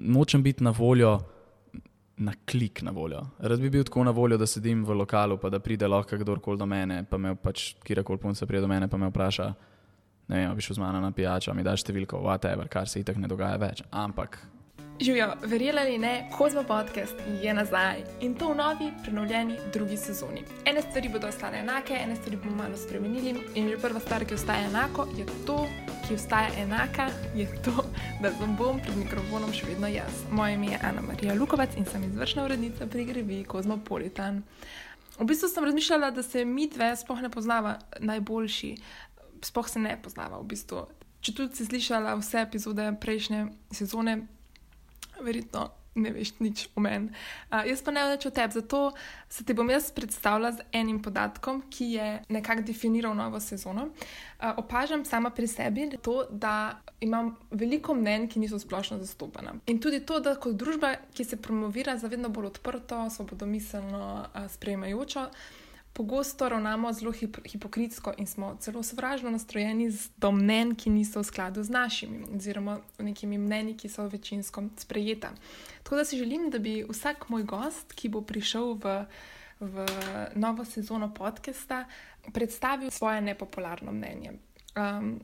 nočem biti na voljo, na klik na voljo. Rad bi bil tako na voljo, da sedim v lokalu, pa da pride lahko kdorkoli do mene, pa me pač kjerkoli punca pride do mene, pa me vpraša, ne vem, bi šel z mano na pijačo, mi daš številko, whatever, kar se itak ne dogaja več. Ampak Živijo, verjeli ali ne, Kozmo podcast je nazaj in to v novi, prenovljeni drugi sezoni. Ene stvari bodo ostale enake, ene stvari bomo malo spremenili. In že prva stvar, ki ostaja enako, je to, ki ostaja enaka, je to, da bom pred mikrofonom še vedno jaz. Moje ime je Ana Marija Lukovac in sem izvršna urednica pri Grevi Kozmopolitan. V bistvu sem razmišljala, da se mi dve sploh ne poznava najboljši, sploh se ne poznava v bistvu. Če tudi si slišala vse epizode prejšnje sezone, verjetno ne veš nič o meni. Uh, jaz pa ne več o tebi, zato se ti bom jaz predstavila z enim podatkom, ki je nekako definiral novo sezono. Uh, opažam sama pri sebi to, da imam veliko mnen, ki niso splošno zastopana. In tudi to, da kot družba, ki se promovira za vedno bolj odprto, svobodomiselno, uh, sprejemajočo pogosto ravnamo zelo hip hipokritsko in smo celo sovražno nastrojeni do mnen, ki niso v skladu z našimi, oziroma nekimi mnenji, ki so večinsko sprejeta. Tako da si želim, da bi vsak moj gost, ki bo prišel v, v novo sezono podcasta, predstavil svoje nepopularno mnenje. Um,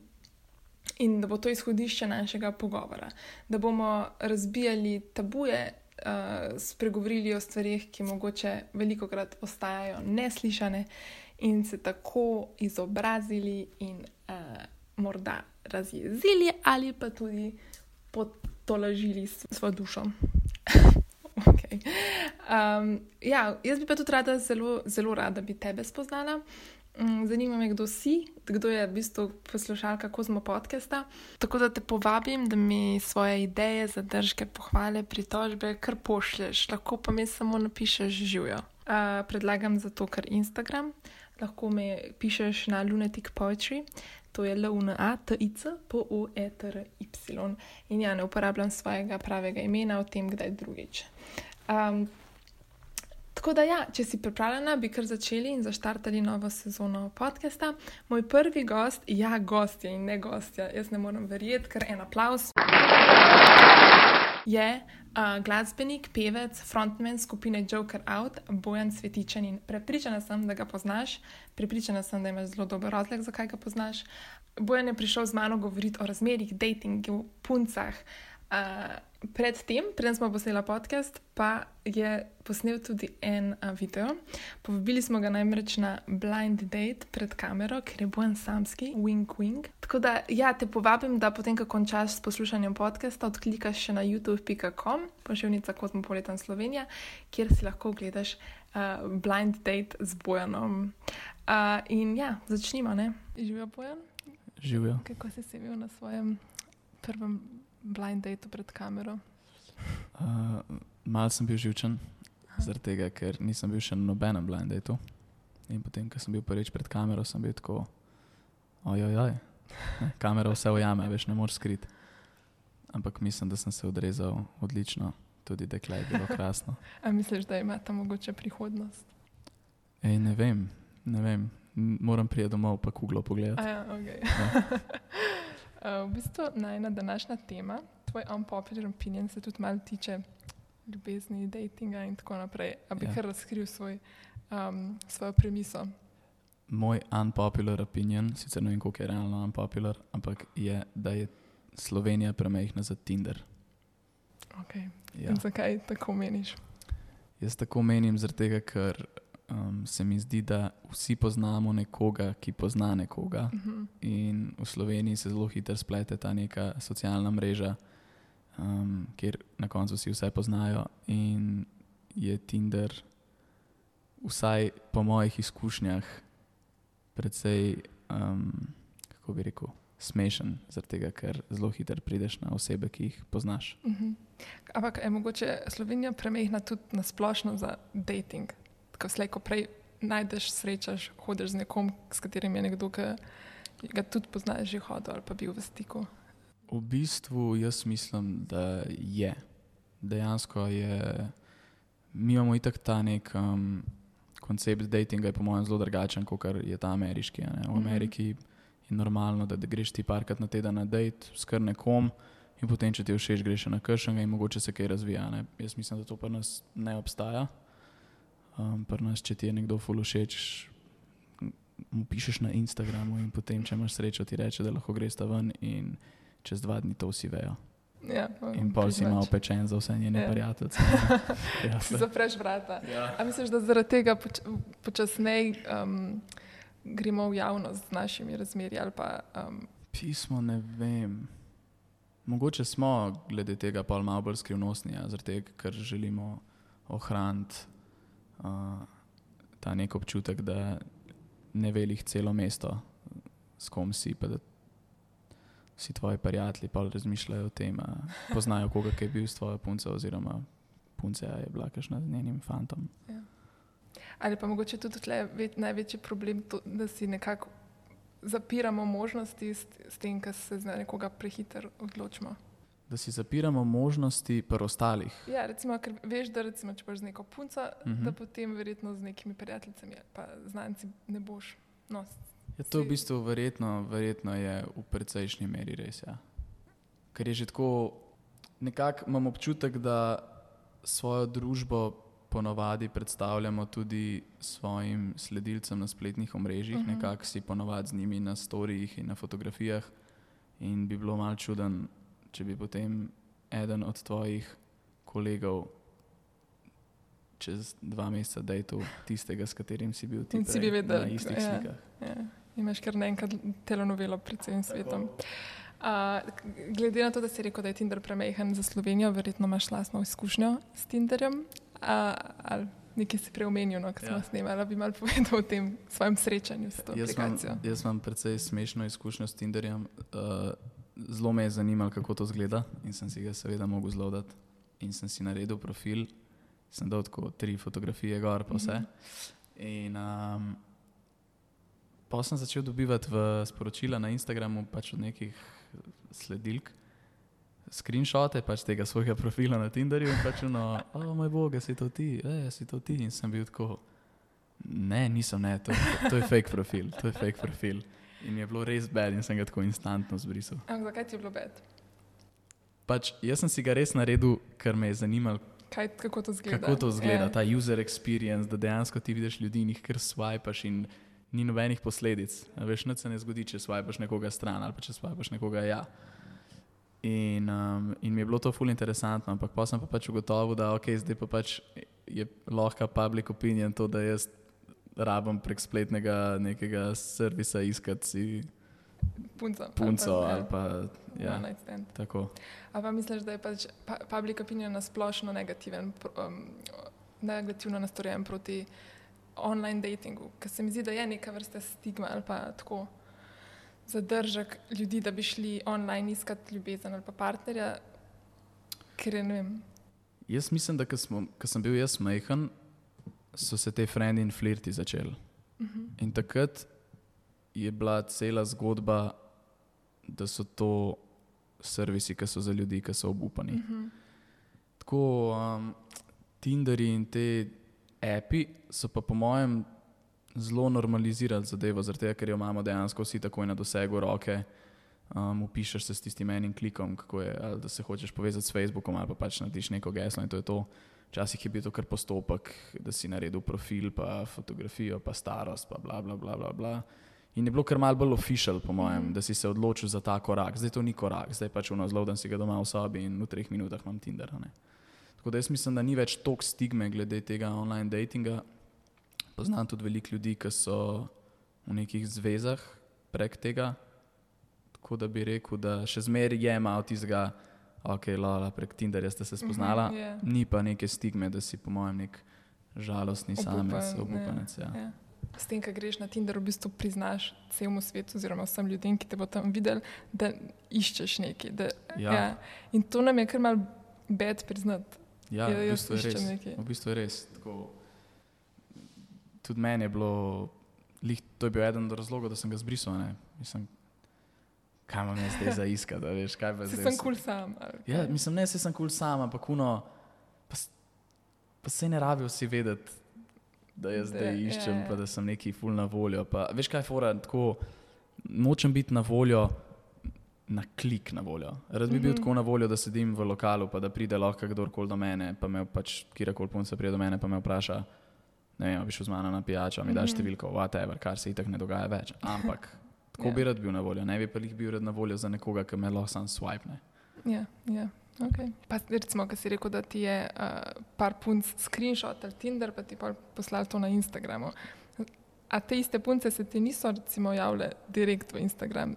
In da bo to izhodišče našega pogovora, da bomo razbijali tabuje, uh, spregovorili o stvarih, ki mogoče veliko krat ostajajo neslišane, in se tako izobrazili in uh, morda razjezili, ali pa tudi potolažili svojo dušo. okay. um, ja, jaz bi pa tudi rada, zelo, zelo rada, da bi tebe spoznala. Mm, zanima me, kdo si, kdo je v bistvu poslušalka Kozmo podcasta. Tako da te povabim, da mi svoje ideje, zadržke, pohvale, pritožbe kar pošlješ, lahko pa mi samo napišeš živijo. Uh, predlagam zato, ker Instagram, lahko mi pišeš na Lunatic Poetry, to je L-U-N-A-T-I-C, P-O-E-T-R-Y. In ja, ne uporabljam svojega pravega imena, o tem, kdaj drugič. Um, Tako da, ja, če si pripravljena, bi kar začeli in zaštartali novo sezono podcasta. Moj prvi gost, ja, gost je in ne gost, jaz ne morem verjeti, ker en aplaus. Je uh, glasbenik, pevec, frontman skupine Joker Out, Bojan Svetičen. In prepričana sem, da ga poznaš, prepričana sem, da imaš zelo dober razlog, zakaj ga poznaš. Bojan je prišel z mano govoriti o razmerih, datingu, puncah. Uh, Predtem, preden smo posneli podcast, pa je posnel tudi en a, video. Povabili smo ga namreč na blind date pred kamero, ker je bojen samski, wink wink. Tako da, ja, te povabim, da potem, ko končaš s poslušanjem podcasta, odklikaš še na youtube.com, pošiljnica Kozmopolitan Slovenija, kjer si lahko gledaš uh, blind date z bojanom. Uh, in ja, začnimo, ne? Živijo bojan? Živijo. Kako si se imel na svojem prvem? Blind date pred kamero? Uh, mal sem bil živčen, zaradi tega, ker nisem bil še na nobenem blind dateu. In potem, ko sem bil prvič pred kamero, sem bil tako, ojoj, oj, kamera vse ujame, veš, ne moreš skriti. Ampak mislim, da sem se odrezal odlično, tudi dekle je bilo krasno. A misliš, da ima ta mogoče prihodnost? Ej, ne vem, ne vem. Moram priti domov, pa kuglo pogledati. Ja, okay. ja. Uh, v bistvu najna današnja tema, tvoj unpopular opinion, se tudi malo tiče ljubezni, datinga in tako naprej. A bi ja. kar razkril svoj, um, svojo premiso? Moj unpopular opinion, sicer ne vem, koliko je realno unpopular, ampak je, da je Slovenija premehna za Tinder. Okay. Ja. Zakaj tako meniš? Jaz tako menim, tega, ker um, se mi zdi, da vsi poznamo nekoga, ki pozna nekoga. Uh mhm. -huh. In v Sloveniji se zelo hitro splete ta neka socialna mreža, um, kjer na koncu vsi vse poznajo. In je Tinder, vsaj po mojih izkušnjah, precej, um, kako bi rekel. Smešen, tega, ker zelo hitro prideš na osebe, ki jih poznaš. Uh mhm. -huh. Ampak je mogoče Slovenija premehna tudi na splošno za dating? Ko slej, ko prej najdeš srečaš, hodiš z nekom, s katerim je nekdo, ki ga tudi poznaš, že hodil ali pa bil v stiku. V bistvu jaz mislim, da je. Dejansko je. Mi imamo itak ta nek um, koncept datinga, je po mojem zelo drugačen, kot je ta ameriški. V mhm. Ameriki je normalno, da, da greš ti parkrat na teden na date s kar nekom, in potem, če ti všeč, greš na kršenega in mogoče se kaj razvija. Ne? Jaz mislim, da to pri nas ne obstaja. Um, pri nas, če ti je nekdo ful všeč, mu pišeš na Instagramu in potem, če imaš srečo, ti reče, da lahko greš ta ven in čez dva dni to vsi vejo. Ja, In pa si imel pečen za vse njene Ja. prijatelje. Ja, zapreš vrata. ja. A misliš, da zaradi tega poč počasneje um, gremo v javnost z našimi razmerji? Pa, um, Pismo ne vem. Mogoče smo glede tega pa malo bolj skrivnostni, ja, zaradi tega, ker želimo ohraniti uh, ta nek občutek, da ne velih celo mesto, s kom si, pa da vsi tvoji prijatelji pa razmišljajo o tem, a poznajo koga, ki je bil s tvojo punco, oziroma punca je bila kakšna z njenim fantom. ali pa mogoče tudi tle ve največji problem, to, da si nekako zapiramo možnosti s, s tem, ker se za nekoga prehiter odločimo. Da si zapiramo možnosti pri ostalih. Ja, recimo, ker veš, da recimo, če boš z neko punco, uh Mhm. -huh. da potem verjetno z nekimi prijateljicami ali pa znanci ne boš. No, Ja, to v Si- bistvu verjetno, verjetno je v precejšnji meri res. Ja. Ker je že tako, nekako imam občutek, da svojo družbo ponovadi predstavljamo tudi svojim sledilcem na spletnih omrežjih, uh Mhm. -huh. nekako si ponovadi z njimi na storijih in na fotografijah. In bi bilo mal čuden, če bi potem eden od tvojih kolegov čez dva meseca dejal tistega, s katerim si bil ti si prej bi vedel, na istih ja. slikah. Ja, imaš kar naenkrat telenovelo pred celim svetom. Uh, glede na to, da si rekel, da je Tinder premehen za Slovenijo, verjetno imaš lastno izkušnjo s Tinderjem. Uh, nekaj si preomenil, no, ko smo Ja. ja. snemali, bi mal povedal o tem svojem srečanju s to Jaz imam, aplikacijo. jaz imam precej smešno izkušnjo s Tinderjem. Uh, zelo me je zanimalo, kako to zgleda, in sem si ga seveda mogel zlodati. In sem si naredil profil, sem dal tako tri fotografije, gor pa vse. In um, pa sem začel dobivati v sporočila na Instagramu pač od nekih sledilk. Screenshote pač tega svojega profila na Tinderju in pač no, o moj bog, si to ti, e, si to ti. In sem bil tako, ne, nisem, ne, to, to je fake profil, to je fake profil. In je bilo res bed in sem ga tako instantno zbrisal. Ampak zakaj ti je bilo bed? Pač jaz sem si ga res naredil, ker me je zanimalo, Kaj, kako to zgleda? kako to zgleda, Ja. ta user experience, da dejansko ti vidiš ljudi in jih kar swipaš in ni nobenih posledic. Veš, nič se ne zgodi, če swipaš nekoga stran ali pa če swipaš nekoga ja. In, um, in mi je bilo to ful interesantno, ampak pa sem pa pač ugotovil, da okay, zdaj pa pač je lahko public opinion to, da jaz rabim prek spletnega nekega servisa iskati si punco ja. ali pa Ja. ja, One night stand. tako. A pa misliš, da je pač pa- public opinion na splošno negativen, um, negativno nastrojen proti online datingu? Ker se mi zdi, da je neka vrsta stigma ali pa tako zadržek ljudi, da bi šli online iskati ljubezen ali pa partnerja, ker ne vem. Jaz mislim, da ko sem bil jaz majhen, so se te frendi in flirti začeli. In takrat je bila cela zgodba, da so to servisi, ki so za ljudi, ki so obupani. Tako um, Tinderi in te api so pa po mojem zelo normalizirali zadevo, zaradi tega, ker jo imamo dejansko vsi takoj na dosegu roke. Um, upišeš se s tistim enim klikom, kako je, da se hočeš povezati s Facebookom, ali pa pač narediš neko geslo in to je to. Včasih je bil to kar postopek, da si naredil profil, pa fotografijo, pa starost, pa bla bla bla. bla, bla. In je bilo kar malce bolj official, po mojem, mm -hmm. da si se odločil za ta korak. Zdaj to ni korak, zdaj pač uno zelo, da si ga doma v sobi in v treh minutah imam Tinder. Tako da jaz mislim, da ni več toliko stigme glede tega online datinga. Poznam tudi veliko ljudi, ki so v nekih zvezah prek tega. Tako da bi rekel, da še zmeraj je malo tistega, ok, lala, prek Tinderja ste se spoznala. Mhm, je. Ni pa neke stigme, da si po mojem nek žalostni samec, Obupan, obupanec. Ja. Ja. S tem, ko greš na Tinder, v bistvu priznaš celemu svetu, oziroma vsem ljudem, ki te bo tam videli, da iščeš nekaj. Da, Ja. Ja. In to nam je kar mal bed priznati. Ja, Ja, v bistvu je res. nekaj. V bistvu je res. Tako, tudi meni je bilo, lih, to je bil eden od razlogov, da sem ga zbrisal. Ne? Mislim, kaj imam jaz zdaj za iskati, veš, kaj pa Si zdaj. sem kul cool sam. Ja, mislim, ne, se sem kul cool sam, ampak uno, pa, pa se ne rabijo vsi vedeti, da jaz Da, zdaj ja, iščem, ja. pa da sem neki ful na voljo. Pa, veš kaj, fora, tako nočem biti na voljo na klik na voljo. Rad bi bil mm -hmm. tako na voljo, da sedim v lokalu, pa da pride lahko kdorkoli do mene, pa me pač kjerkoli punce pride do mene, pa me vpraša, ne vem, bi šel z mano na pijačo, mi daš Mhm. številko, whatever, kar se itak ne dogaja več. Ampak tako Ja. bi rad bil na voljo, ne bi pa jih bil rad na voljo za nekoga, ki me lahko sam swipe. Ne. Ja, ja. Okay. Pa recimo, ki si rekel, da ti je uh, par punc screenshot ali Tinder, pa ti pa poslal to na Instagramu. A te iste punce se ti niso recimo javile direkt v Instagram?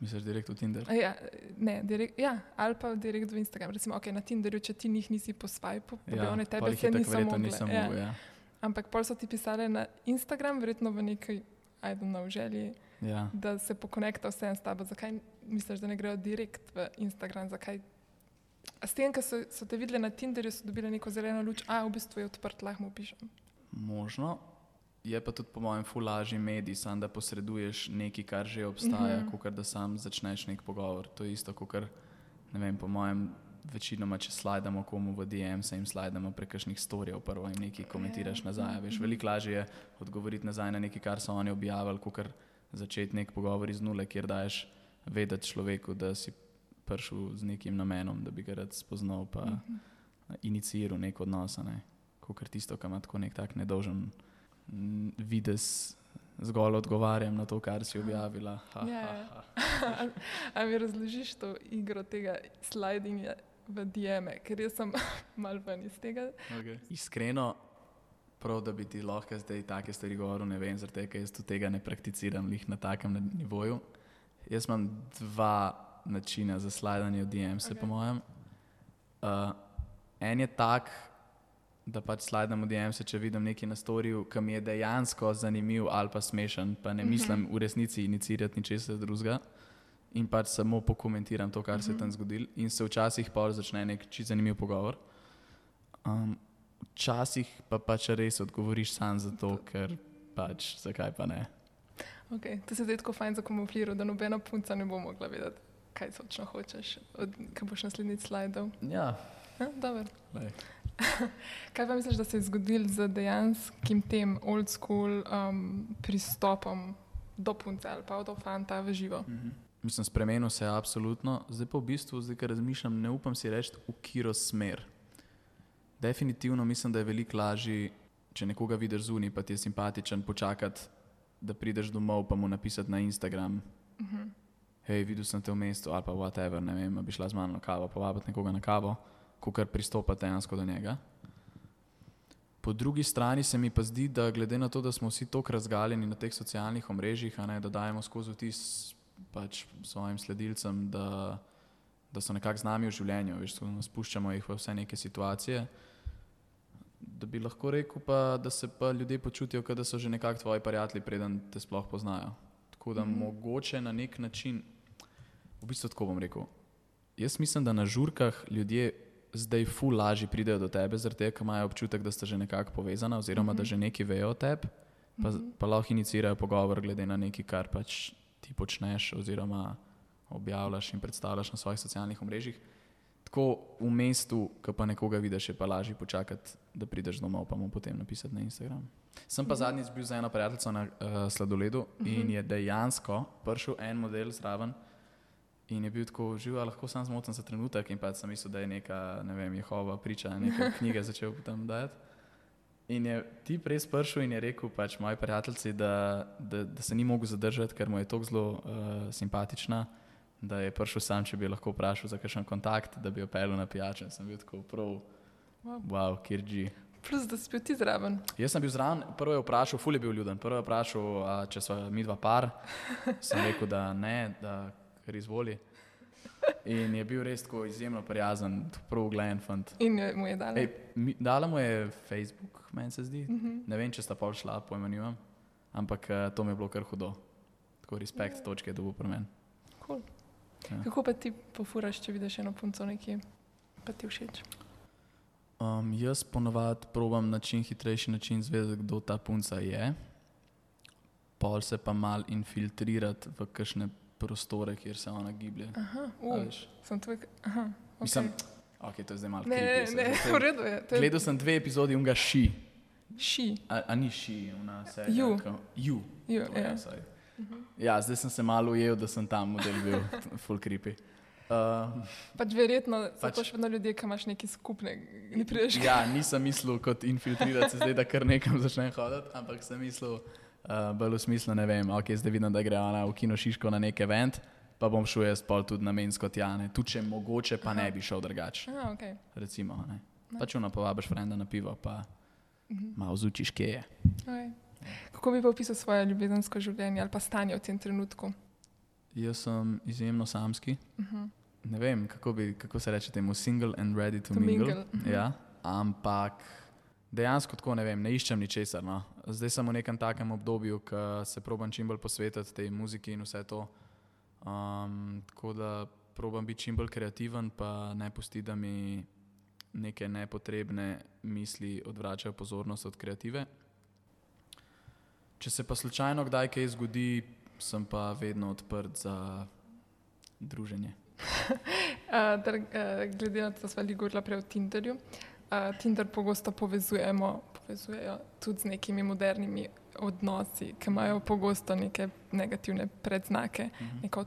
Misliš direkt v Tinder? A Ja, ne, direkt, ja, ali pa direkt v Instagram. Recimo, okay, na Tinderju, če ti njih nisi po swipeu, pa bi one tebe se niso mogle. nisem ja. mogel. Ja. Ampak pol so ti pisali na Instagram, verjetno v neki, don't know, želji, Ja. da se pokonekta vse s tabo. Zakaj misliš, da ne grejo direkt v Instagram? Zakaj? S tem, ko so, so te videli na Tinderju, so dobili neko zeleno luč, a v bistvu je odprt, lahko mu pišem. Možno. Je pa tudi po mojem ful lažji medij, sam da posreduješ nekaj, kar že obstaja, mm. -hmm. kot da sam začneš nek pogovor. To je isto, kot ne vem, po mojem, večinoma, če slajdemo komu v DM, se jim slajdemo prek kakšnih storijev, prvo jim nekaj komentiraš Ja. nazaj. a Veš, veliko lažje je odgovoriti nazaj na nekaj, kar so oni objavili, kot začeti nek pogovor iz nule, kjer daješ vedeti človeku, da si prišel z nekim namenom, da bi ga rad spoznal, pa mm. -hmm. iniciiral nek odnos. Ne? Kot tisto, kar ima tako nek tak nedolžen mm, videz, zgolj odgovarjam na to, kar si objavila. Ha, Ja, ha, ja. ha. A mi razložiš to igro tega slidinga v DM-e, ker jaz sem mal ven iz tega. Okay. Iskreno, prav da bi ti lahko zdaj take stvari govoril, ne vem, zaradi tega, ker jaz tudi tega ne prakticiram lih na takem nivoju. Jaz imam dva načina za slidanje v DM-se, okay. po mojem. Uh, en je tak, da pač slidam v DM-se, če vidim nekaj na storju, ki mi je dejansko zanimiv ali pa smešen, pa ne Mhm. mislim v resnici inicirati ničesar drugega. In pač samo pokomentiram to, kar se je tam zgodilo, in se včasih pa začne nek čisto zanimiv pogovor. Um, včasih pa pač res odgovoriš sam zato, ker pač zakaj pa ne. Okay. To se zdaj tako fajn zakamuflira, da nobena punca ne bo mogla vedeti, kaj točno hočeš, od, kaj boš naslednjič slajdal. Ja, Ja. Kaj pa misliš, da se je zgodilo z dejanskim tem old school um, pristopom do punce ali pa do fanta v živo? Mhm. Mislim, spremenil se je absolutno, zdaj pa v bistvu, zdaj ko razmišljam, ne upam si reči, v kiro smer. Definitivno mislim, da je veliko lažje, če nekoga vidiš zunaj, pa ti je simpatičen, počakati, da prideš domov, pa mu napisati na Instagram. Uh -huh. Hej, videl sem te v mestu, ali pa whatever, ne vem, bi šla z mano na kavo, pa vabiti nekoga na kavo, ko kar pristopa dejansko do njega. Po drugi strani se mi pa zdi, da glede na to, da smo vsi tako razgaljeni na teh socialnih omrežjih, a ne, da dajemo skozi vtis pač svojim sledilcem, da, da so nekako z nami v življenju, veš, spuščamo jih v vse neke situacije. Da bi lahko rekel, pa, da se pa ljudje počutijo, kot da so že nekako tvoji prijatelji, preden te sploh poznajo. Tako da mm. mogoče na nek način, v bistvu tako bom rekel. Jaz mislim, da na žurkah ljudje zdaj ful lažje pridejo do tebe, zaradi tega, ker imajo občutek, da sta že nekako povezana, oziroma mm -hmm. da že nekaj vejo o tebi, pa, mm -hmm. pa lahko inicirajo pogovor glede na nekaj, kar pač ti počneš, oziroma objavljaš in predstavljaš na svojih socialnih omrežjih. Tako v mestu, ko pa nekoga vidiš, je pa lažje počakati, da prideš domov, pa mu potem napisati na Instagram. Sem pa zadnjič bil za eno prijateljico na uh, sladoledu in je dejansko prišel en model zraven. In je bil tako živ, lahko sem zmoten za trenutek, in pa sem mislil, da je neka, ne vem, Jehova priča, neka knjiga začel tam dajati. In je ti res prišel in je rekel, pač moji prijatelji, da, da, da se ni mogel zadržati, ker mu je tako zelo uh, simpatična, da je prišel sam, če bi lahko vprašal za kakšen kontakt, da bi jo pelil na pijačo. Sem bil tako prav, Wow. wow, kirži. Plus, da si bil ti zraven. Jaz sem bil zraven, prvo je vprašal, ful je bil ljuden. Prvo je vprašal, a, če smo mi dva par. Sem rekel, da ne, da kar izvoli. In je bil res tako izjemno prijazen, prav uglajen fant. In jo- mu je dala. Ej, mi- Dala mu je Facebook, meni se zdi. Uh -huh. Ne vem, če sta pol šla, pojmanjujem. Ampak eh, to mi je bilo kar hudo. Tako respekt, točke je dobil pri meni. cool. Ja. Kako pa ti pofuraš, če vidiš eno punco nekje, pa ti všeč? Um, jaz ponovadi probam na čim hitrejši način zvedeti, kdo ta punca je, pol se pa mal infiltrirati v kakšne prostore, kjer se ona giblje. Aha, veš? sem tvoj. Aha, okay. Mislim, okay, to je zdaj malo Ne, ne, creepy, ne, saj v redu je. Je Gledal sem dve epizodi unga ši. ši. A, a ni ši, ona serija. Ju. ko- Ju. Jo, to je, ja. zdaj sem se malo ujel, da sem tam model bil, full creepy. Uh, Pač verjetno so Pač- to še vedno ljudje, ki imaš nekaj skupnega. Ni prideš. ja, nisem mislil kot infiltrirati se zdaj, da kar nekam začnem hoditi, ampak sem mislil uh, bolj v smislu, ne vem, ok, zdaj vidim, da gre ona v kino Šiško na nek event, pa bom šel jaz pol tudi namensko tja, ne. tudi če mogoče pa ne bi šel drugače. Aha, okay. Recimo, ne. Pač uno povabiš frenda na pivo, pa malo zučiš, kje je. Okay. Kako bi pa opisal svoje ljubezensko življenje ali pa stanje v tem trenutku? Jaz sem izjemno samski. Uh -huh. Ne vem, kako, bi, kako se reče temu, single and ready to, To mingle. mingle, mhm. Ja, ampak dejansko tako ne vem, ne iščem ničesar. No. Zdaj sem v nekem takem obdobju, ko se probujem čim bolj posvetiti tej muziki in vse to. Um, tako da probujem biti čim bolj kreativen, pa ne pusti, da mi neke nepotrebne misli odvračajo pozornost od kreative. Če se pa slučajno kdaj kaj zgodi, sem pa vedno odprt za druženje. Uh, ter, uh, glede na to, da smo bili govorili prej o Tinderju, uh, Tinder pogosto povezujemo, povezujejo tudi z nekimi modernimi odnosi, ki imajo pogosto neke negativne predznake, Mhm. neko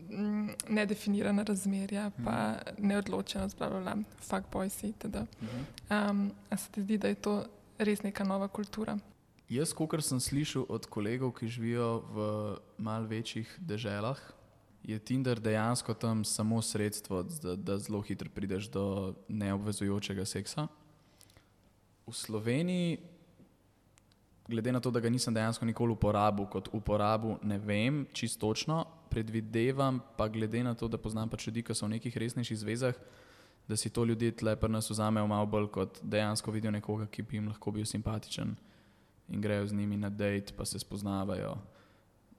mm, nedefinirana razmerja, pa neodločenost, bla, bla, bla, fuck boys itd. Mhm. Um, a se ti zdi, da je to res neka nova kultura? Jaz, kot sem slišal od kolegov, ki živijo v mal večjih deželah, je Tinder dejansko tam samo sredstvo, da, da zelo hitro prideš do neobvezujočega seksa. V Sloveniji, glede na to, da ga nisem dejansko nikoli uporabil kot uporabil, ne vem čisto točno, predvidevam pa glede na to, da poznam pač ljudi, ki so v nekih resnejših zvezah, da si to ljudje tle pri nas vzamejo malo bolj kot dejansko vidijo nekoga, ki bi jim lahko bil simpatičen in grejo z njimi na dejt, pa se spoznavajo.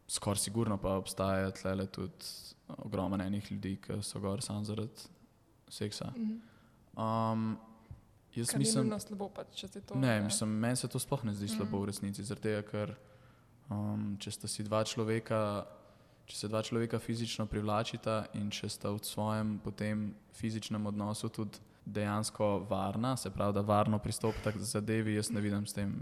Skoraj sigurno pa obstaja tle tudi ogromno enih ljudi, ki so gor samo zaradi seksa. Um, jaz ni mislim, nujno slabo, pač, če se to ne, mislim, meni se to sploh ne zdi slabo v resnici, zaradi tega, ker um, če sta si dva človeka. Če se dva človeka fizično privlačita in če sta v svojem potem fizičnem odnosu tudi dejansko varna, se pravi, da varno pristopita k zadevi, jaz ne vidim s tem,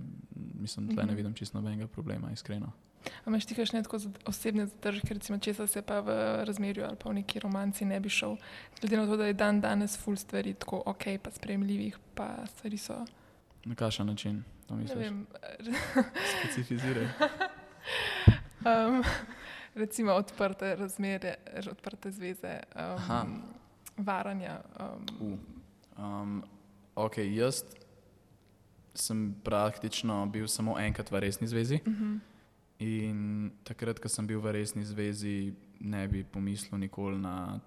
mislim, da ne vidim čisto nobenega problema, iskreno. A imaš ti kakšne tako osebne zadržke, recimo česa se pa v razmerju ali pa v neki romanci ne bi šel, glede na to, da je dan danes full stvari tako ok, pa sprejemljivih, pa stvari so, Na kakšen način to ne misliš? vem, Specificiraj. um, recimo odprte razmere, odprte zveze, Aha. um, varanja. Um, Uh. Um, ok, jaz sem praktično bil samo enkrat v resni zvezi. uh -huh. In takrat, ko sem bil v resni zvezi, ne bi pomislil nikoli na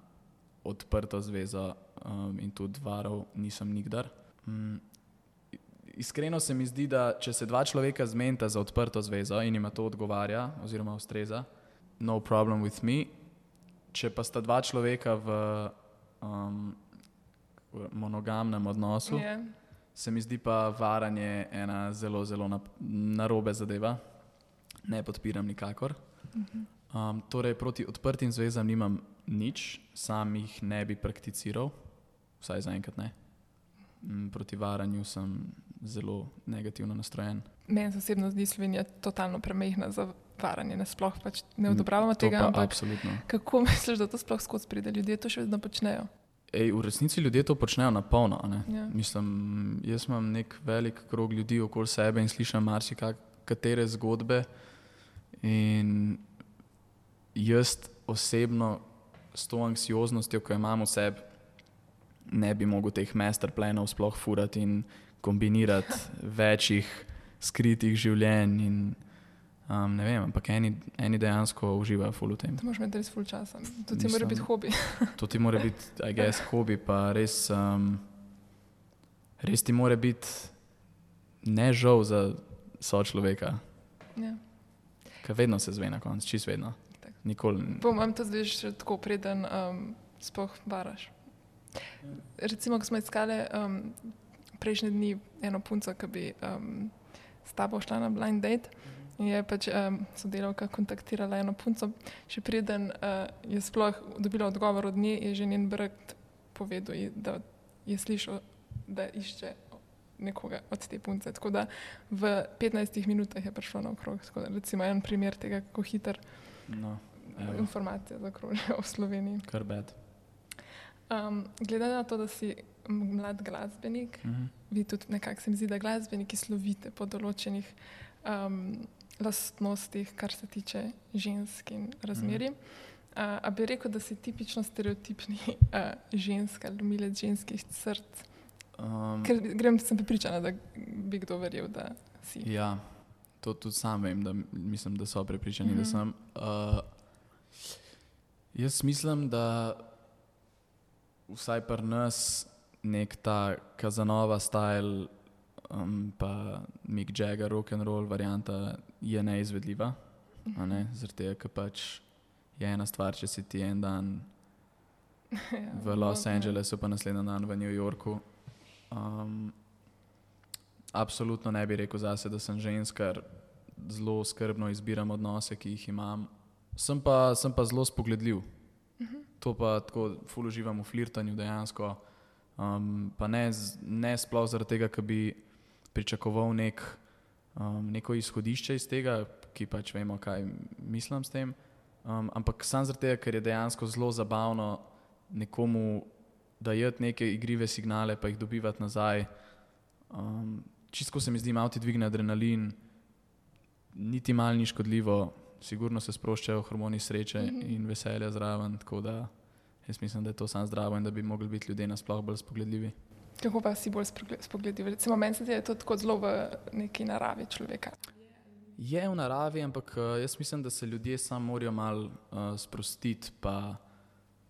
odprto zvezo um, in tudi varal nisem nikdar. Um, iskreno se mi zdi, da če se dva človeka zmenita za odprto zvezo in jima to odgovarja oziroma ustreza, no problem with me. Če pa sta dva človeka v um, monogamnem odnosu, je. se mi zdi pa varanje ena zelo, zelo nap- narobe zadeva. Ne podpiram nikakor. Um, torej, proti odprtim zvezam nimam nič, sam jih ne bi prakticiral, vsaj zaenkrat ne. Mm, Proti varanju sem zelo negativno nastrojen. Meni se osebno zdi Slovenija totalno premehna za varanje, nasploh pač ne odobravamo To tega, pa ampak absolutno. kako misliš, da to sploh skozi pride? Ljudje to še vedno počnejo. Ej, v resnici ljudje to počnejo na polno. Ja. Mislim, jaz imam nek velik krog ljudi okoli sebe in slišim marsikatere zgodbe. In jaz osebno s to anksioznostjo, ki jo imam v sebi, ne bi mogel teh masterplanov sploh furati in kombinirati večjih skritih življenj. In, um, ne vem, ampak eni, eni dejansko uživajo ful v tem. To moraš imeti res full časa. To ti Mislim- mora biti hobi. To ti mora biti, I guess, hobi, pa res, um, res ti mora biti ne žal za sočloveka, ja. ker vedno se zve na koncu, čist vedno. Tako. Nikoli. Po mojem to zdaj še tako preden um, sploh varaš. Recimo, ko smo iskali um, prejšnje dni eno punco, ki bi um, s tabo šla na blind date. In je pač um, sodelavka kontaktirala eno punco, še preden uh, je sploh dobila odgovor od nje, je že njen brat povedal, da je slišal, da išče nekoga od te punce. Tako da v 15 minutah je prišlo na okrog. Tako da recimo en primer tega, kako hiter No, evo, informacije zakrožijo v Sloveniji. kar bed. Um, glede na to, da si mlad glasbenik, Mhm. vi tudi nekako se mi zdi, da glasbeniki slovite po določenih um, lastnostih, kar se tiče žensk in razmerij. Uh, a bi rekel, da si tipično stereotipni uh, ženska, ljubimec ženskih src? Um, Ker grem, sem pripričana, da bi kdo verjel, da si. Ja, to tudi sam vem, da mislim, da so prepričani, mm -hmm. da Mhm. sem. Uh, jaz mislim, da vsaj pri nas nek ta Kazanova stil, um, pa Mick Jagger, rock and roll varianta je neizvedljiva. Ne? Zaradi tega, ker pač je ena stvar, če si ti en dan Ja, v Los ja. Angelesu, pa naslednji dan v New Yorku. Um, absolutno ne bi rekel zase, da sem ženska, ker zelo skrbno izbiram odnose, ki jih imam. Sem pa, sem pa zelo spogledljiv. To pa tako ful uživam v flirtanju dejansko. Um, pa ne, ne sploh zaradi tega, ker bi pričakoval nek, um, neko izhodišče iz tega, ki pač vemo, kaj mislim s tem. Um, ampak sam zaradi tega, ker je dejansko zelo zabavno nekomu dajati neke igrive signale, pa jih dobivati nazaj. Um, čisto se mi zdi, malo ti dvigne adrenalin, niti malo ni škodljivo, sigurno se sproščajo hormoni sreče Mhm. in veselja zraven. Tako da jaz mislim, da je to samo zdravo in da bi mogli biti ljudje nasploh bolj spogledljivi. Kako pa si bolj spogle- spogledljiv? Recimo, meni se zdi, da je to tako zelo v neki naravi človeka. Je v naravi, ampak eh, jaz mislim, da se ljudje samo morajo malo uh, sprostiti pa,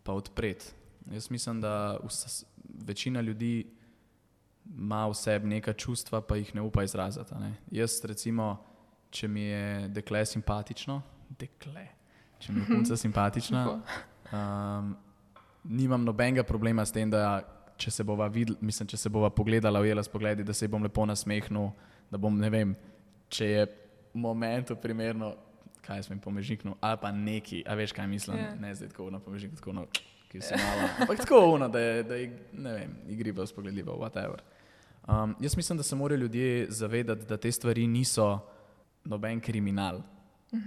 pa odpreti. Jaz mislim, da vsa, večina ljudi ima v sebi neka čustva, pa jih ne upa izraziti. Ne? Jaz, recimo, če mi je dekle simpatično, dekle, če mi je punca simpatična, um, nimam nobenega problema s tem, da če se bova, videl, mislim, če se bova pogledala, ujela s pogledi, da se bom lepo nasmehnil, da bom, ne vem, če je momentu primerno, kaj sem jim pomežiknil, ali pa neki, a veš, kaj mislim, Ja. yeah. ne zdaj tako na pomežik, tako no, ki se malo, ampak tako uno, da je, da je ne vem, igrivo, spogledljivo, whatever. Um, jaz mislim, da se morajo ljudje zavedati, da te stvari niso noben kriminal.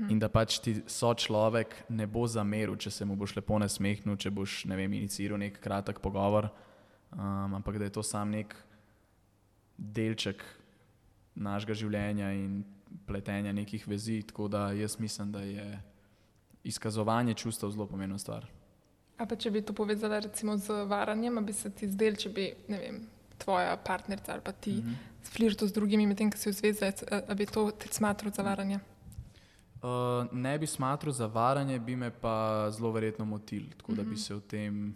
In da pač ti so človek ne bo zameril, če se mu boš lepo nasmehnil, če boš ne vem, iniciral nek kratek pogovor, um, ampak da je to sam nek delček našega življenja in pletenja nekih vezi. Tako da jaz mislim, da je izkazovanje čustev zelo pomembna stvar. A pa če bi to povezala recimo z varanjem, bi se ti zdel, če bi, vem, tvoja partnerica ali pa ti mm -hmm. flirtal z drugimi, medtem ko si v zvezi, a, a bi to ti smatral za varanje? Uh, ne bi smatral za varanje, bi me pa zelo verjetno motil, tako mm -hmm. da bi se o tem,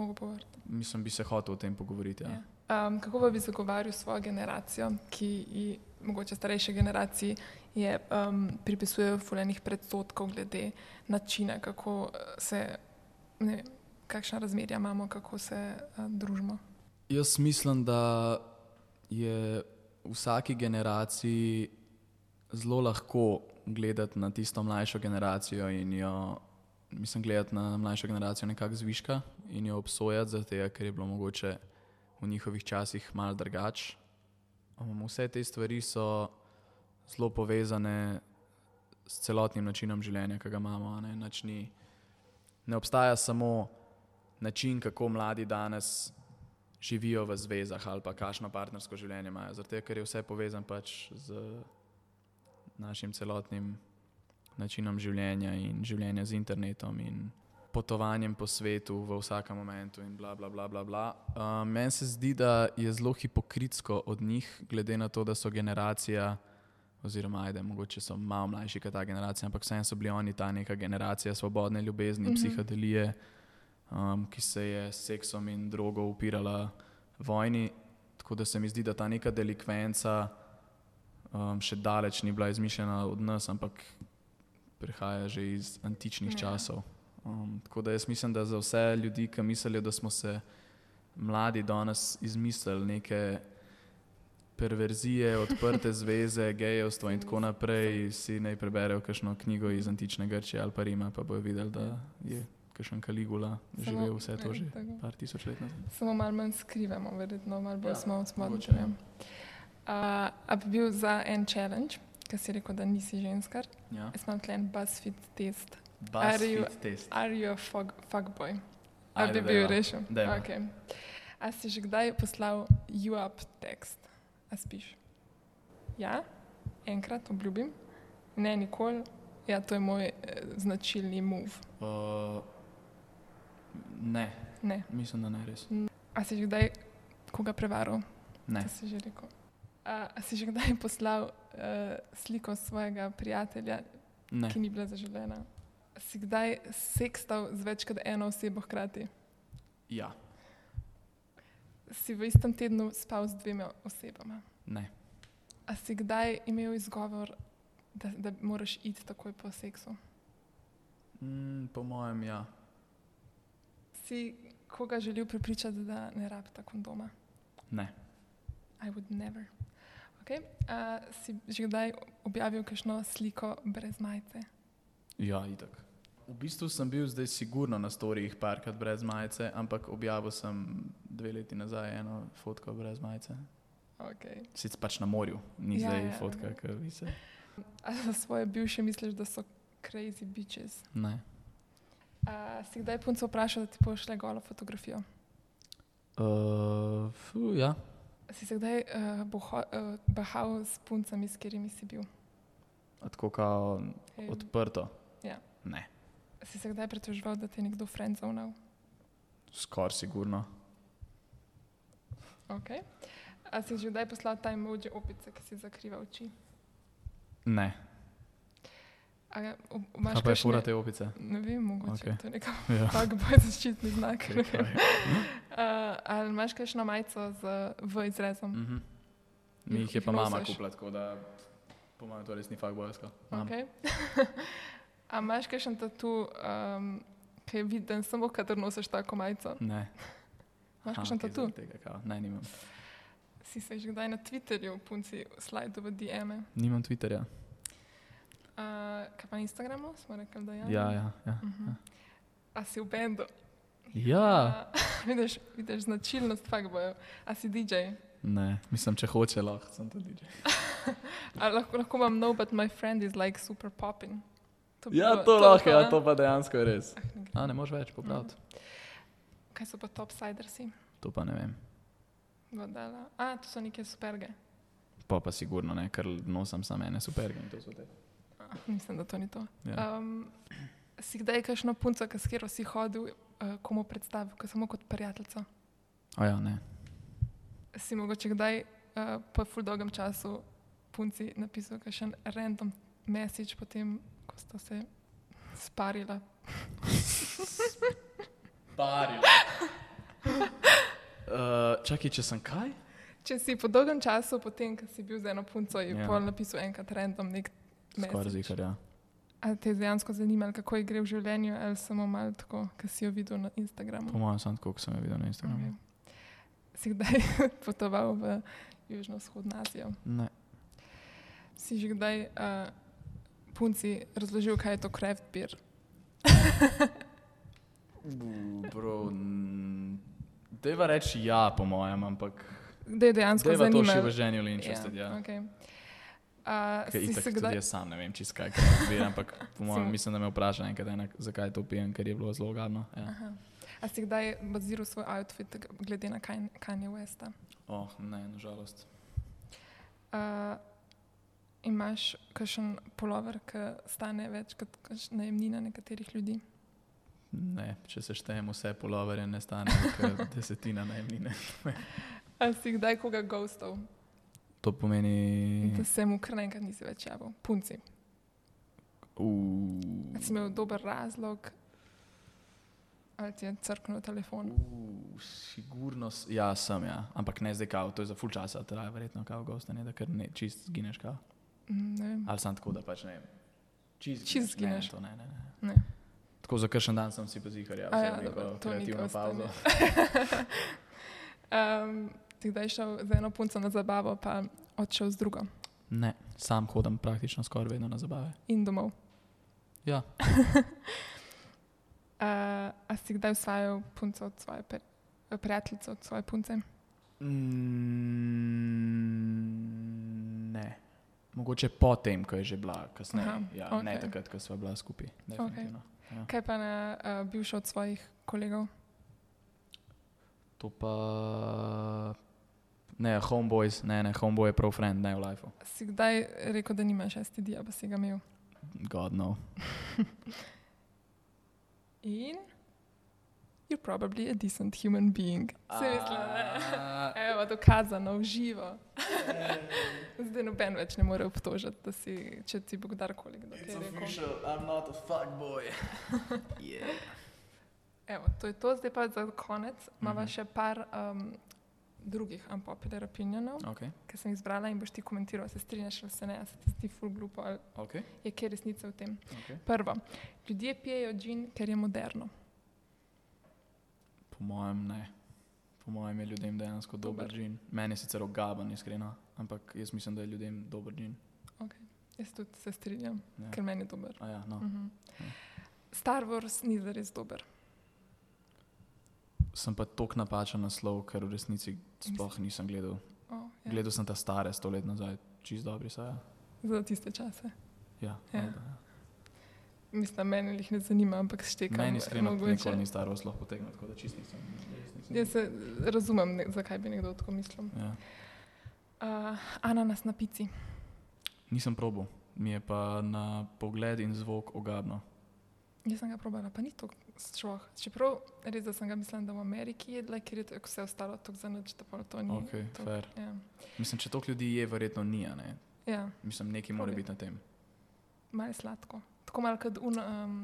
Mogo povedati. mislim, bi se hotel o tem pogovoriti. Ja. Ja. Um, kako pa bi zagovarjal svojo generacijo, ki ji, mogoče starejši generaciji, je, um, pripisujejo fulejnih predsotkov glede načina, kako eh, se, ne vem, kakšna razmerja imamo, kako se uh, družimo. Jaz mislim, da je vsaki generaciji zelo lahko gledati na tisto mlajšo generacijo in jo, mislim, gledati na mlajšo generacijo nekako zviška in jo obsojati, zato ker je bilo mogoče v njihovih časih malo drugače. Um, vse te stvari so zelo povezane s celotnim načinom življenja, ki ga imamo. Ne, Nič ni, ne obstaja samo način, kako mladi danes živijo v zvezah ali pa kakšno partnersko življenje imajo. Zato, ker je vse povezano pač z našim celotnim načinom življenja in življenja z internetom in potovanjem po svetu v vsakem momentu in bla, bla, bla. bla, bla. Uh, Meni se zdi, da je zelo hipokritsko od njih, glede na to, da so generacija, oziroma ajde, mogoče so malo mlajši kot ta generacija, ampak vseeno so bili oni ta neka generacija svobodne ljubezni, mm -hmm. psihodelije, um, ki se je s seksom in drogo upirala vojni. Tako da se mi zdi, da ta neka delikvenca um, še daleč ni bila izmišljena od nas, ampak prihaja že iz antičnih Ja. časov. Um, tako da jaz mislim, da za vse ljudi, ki mislijo, da smo se mladi danes izmislili neke perverzije, odprte zveze, gejevstvo in tako naprej, si naj preberejo kakšno knjigo iz antične Grčije ali pa Rima, pa bojo videli, da je kakšen Kaligula, živel vse to že tako. par tisoč let nazaj. Samo malo manj skrivamo, verjetno malo bolj Ja, smo odsmodni. ja. Uh, a bi bil za en challenge, ki si rekel, da nisi ženskar, Ja. jaz imam tlen BuzzFeed test. Are you- test. Are you a fuck, fuckboy? A bi bil rešil? Okay. A si že kdaj poslal you up tekst? A spiš? Ja, enkrat obljubim, ne nikoli. Ja, to je moj eh, značilni move. Uh, ne, Ne. mislim, da ne res. A si že kdaj koga prevaral? Ne. To si že rekel. A, a si že kdaj poslal uh, sliko svojega prijatelja, ne. ki ni bila zaželena? Si kdaj sekstal z več kot eno osebo hkrati? Ja, Si v istem tednu spal z dvema osebama? ne. A si kdaj imel izgovor, da, da moraš iti takoj po seksu? Mm, po mojem, ja. Si koga želel prepričati, da ne rabita kondoma? Ne. I would never. Okay. A si že kdaj objavil kakšno sliko brez majice? Ja, itak. V bistvu sem bil zdaj sigurno na storijih parkrat brez majice, ampak objavil sem dve leti nazaj eno fotko brez majice. Okay. Sicer pač na morju, ni Ja, zdaj ja, fotka, ja. ki vi se. A za svoje bivše misliš, da so crazy bitches? Ne. A si kdaj punco vprašal, da ti pošle golo fotografijo? Uh, fu, ja, si se kdaj uh, boho, uh, bahal s puncami, s katerimi si bil? A tako kao Ej, odprto. Ja. Ne, si se kdaj pretoževal, da te je nekdo friendzonal? skoraj sigurno. Okay. A si že kdaj poslal ta emoji opice, ki si zakriva oči? Ne. A ga- o- imaš Kaj pa je kakšne- fura te opice? Ne vem, mogoče okay. to je neka Ja. fuck boj zaščitni znak. Kaj? Uh, ali imaš kakšno majico z V izrezom? Mhm. Mi Jih- je pa mama nosiš? kupila, tako da po mojem to res ni fakt bojska. Okay. A imaš kakšen tatu, um, ki je viden samo, kadar nosiš tako majico? Ne. Imaš kakšen okej, tatu? zaradi Tega, kao. ne, nimam. Si se že kdaj na Twitterju punci slajdu v DM-e? Nimam Twitterja. Uh, kaj pa na Instagramu? Smo rekli, da ja. Ja, ja. ja. Uh-huh. A si v bendu? ja. A, vidiš, vidiš značilnost fuckbojev. A si DJ? Ne, mislim, če hoče, lahko sem tudi. DJ. Lahko, lahko imam no, but my friend is like super popping. Bi Ja, bilo- to lahko, pa, ja, to pa dejansko je res. Ah, ne gre. A ne moreš več popraviti. Kaj so pa topsidersi? To pa ne vem. Vodala. A, to so neke superge. Pa pa sigurno ne, ker nosim samo ene superge in to so te. Ah, mislim, da to ni to. Ja. Um, si kdaj kakšno punco, s katero si hodil, uh, komu predstavil, ko samo kot prijateljico? A ja, ne. Si mogoče kdaj uh, po ful dolgem času punci napisal kakšen random message, potem, ko sta se sparila? Baril. Uh, čakaj, če sem kaj? Če si po dolgem času, potem, ko si bil z eno punco, je Ja. pol napisal enkrat random nek Skoraj message. zihar, ja. A te je dejansko zanimalo, kako ji gre v življenju, ali samo malo tako, ki si jo videl na Instagramu? Po mojem, sem tako, kot sem jo videl na Instagramu. Okay. Si kdaj potoval v Južno-vzhodno Azijo? Ne. Si že kdaj uh, punci razložil, kaj je to craft beer? Bro, mm, deva reči ja, po mojem, ampak Da je dejansko deva to še zanimivo. v ženju interested, ja. okay. uh, si itak se kdaj, jaz sam ne vem, čist kaj kaj bi, ampak mojem, mislim, da me vpraša enkrat, enak, zakaj to pijem, ker je bilo zelo gadno. Ja. aha. A si kdaj baziral svoj outfit glede na Kan- Kanye Westa? Oh, ne, nažalost. Uh, imaš kakšen polover, ki stane več kot najemnina nekaterih ljudi? Ne, če se štejem vse poloverje, ne stane kot desetina najemnine. A si kdaj koga ghostov, To pomeni, da se mu kar naenkrat nisi več javil? Punci. uh, si imel dober razlog, ali ti je crknil telefon? uh, sigurno, ja, sem, ja. ampak ne zdaj kao, to je za full časa, traja verjetno kao gostanje, da kar ne čist zgineš kao. Mm. Ali sem tako, da pač ne vem. Zgineš. zgineš. Ne, to ne, ne, ne. Tako za kakšen dan sem si pa zihar, ja, ja, neko kreativno pauzo. um, ti kdaj šel z eno punco na zabavo, pa odšel z drugo Ne, sam hodim praktično skoraj vedno na zabave. in domov? Ja, Uh, a si kdaj usvajal punco od svoje pri, prijateljice, od svoje punce? Mm. Mogoče potem, ko je že bila, kasneje. Aha, Ja, okay. Ne takrat, ko smo bila skupaj. definitivno. Ja. Kaj pa na uh, bivšo od svojih kolegov? To pa. Ne, homeboys, ne, ne, homeboy je prav friend, ne v lifeu. Si kdaj rekel, da nimaš STD, pa si ga imel? God no. In you're probably a decent human being. Se mislim, da Evo, dokazano, v živo. Zdaj noben več ne more obtožiti, da si, če ti bo kdorkoli kdo kaj rekel. I'm not a fuckboy. yeah. Evo, to je to, zdaj pa za konec. Imamo Mhm. še par um, drugih unpopular opinionov, Okay. ki sem jih izbrala in boš ti komentiral, se strinjaš ali se ne, se ti zdi full glupo ali Okay. je kje resnica v tem. Okay. Prvo, ljudje pijejo džin, ker je moderno. Po mojem ne. Po mojem je ljudem dejansko dober Dober. džin. Meni je sicer ogaben, iskreno, ampak jaz mislim, da je ljudem dober džin. Jaz tudi se strinjam, Ja. ker meni je dober. A ja, no. Mhm. Ja. Star Wars ni zares dober. Sem pa tok napačen naslov, ker v resnici sploh nisem gledal. Oh, ja. Gledal sem ta stare sto let nazaj, čist dobri so. Ja. Za tiste čase. Ja, Ja. valjda, ja. Mislim, meni jih ne zanima, ampak štekam. Meni iskreno nikoli ni staro sploh potegnil, tako da čist nisem. Jaz se razumem, ne, zakaj bi nekdo tako mislil. Ja. Uh, ananas na pici. Nisem probil, mi je pa na pogled in zvok ogabno. Jaz sem ga probala, pa ni to šloh. Čeprav res, da sem ga mislila, da v Ameriki jedla, ker je to vse ostalo tako za noč, da pa to ni. Ok, to, fair. ja. Mislim, če toliko ljudi je, verjetno ni, ne. ja, Mislim, nekaj mora Probaj. biti na tem. malo sladko. Tako malo kot un, um,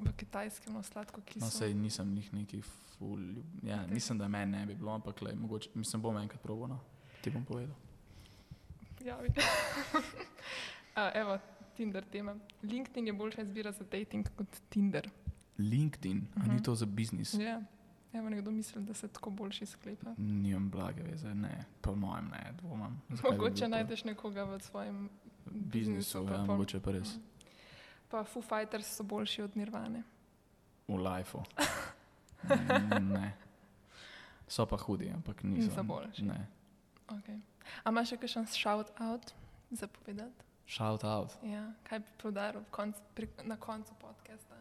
v kitajskem, no sladko No, kislo. sej nisem njih neki ful. Ja, Ok. mislim, da meni ne bi bilo, ampak lej, mogoče, mislim, bom enkrat probil, no. Ti bom povedal. Javi. uh, evo, Tinder tema. LinkedIn je boljša izbira za dating kot Tinder. LinkedIn, uh -huh. Mhm. ni to za biznis? Ja. Evo, nekdo misli, da se tako boljši sklepa. Nimam blage veze, ne, po mojem ne, dvomam. Zakaj Mogoče najdeš nekoga v svojem biznisu, biznisu, ja, mogoče pa res. Pa Foo Fighters so boljši od Nirvane. V lifeu. Ne. So pa hudi, ampak niso. Niso boljši. Ne. Okay. A imaš še kakšen shout out za povedati? Shout out. Ja, kaj bi podaril konc, pri, na koncu podcasta?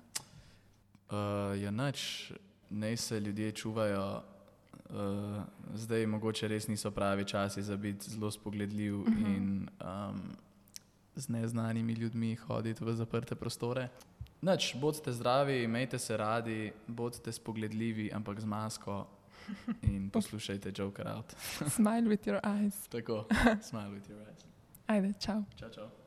Uh, ja, nič, naj se ljudje čuvajo. Uh, zdaj mogoče res niso pravi časi za biti zelo spogledljiv uh Mhm. -huh. in um, z neznanimi ljudmi hoditi v zaprte prostore. Noč, bodite zdravi, imejte se radi, bodite spogledljivi, ampak z masko in poslušajte Joker out. Smile with your eyes. Tako, smile with your eyes. Ajde, čau. Čau, čau.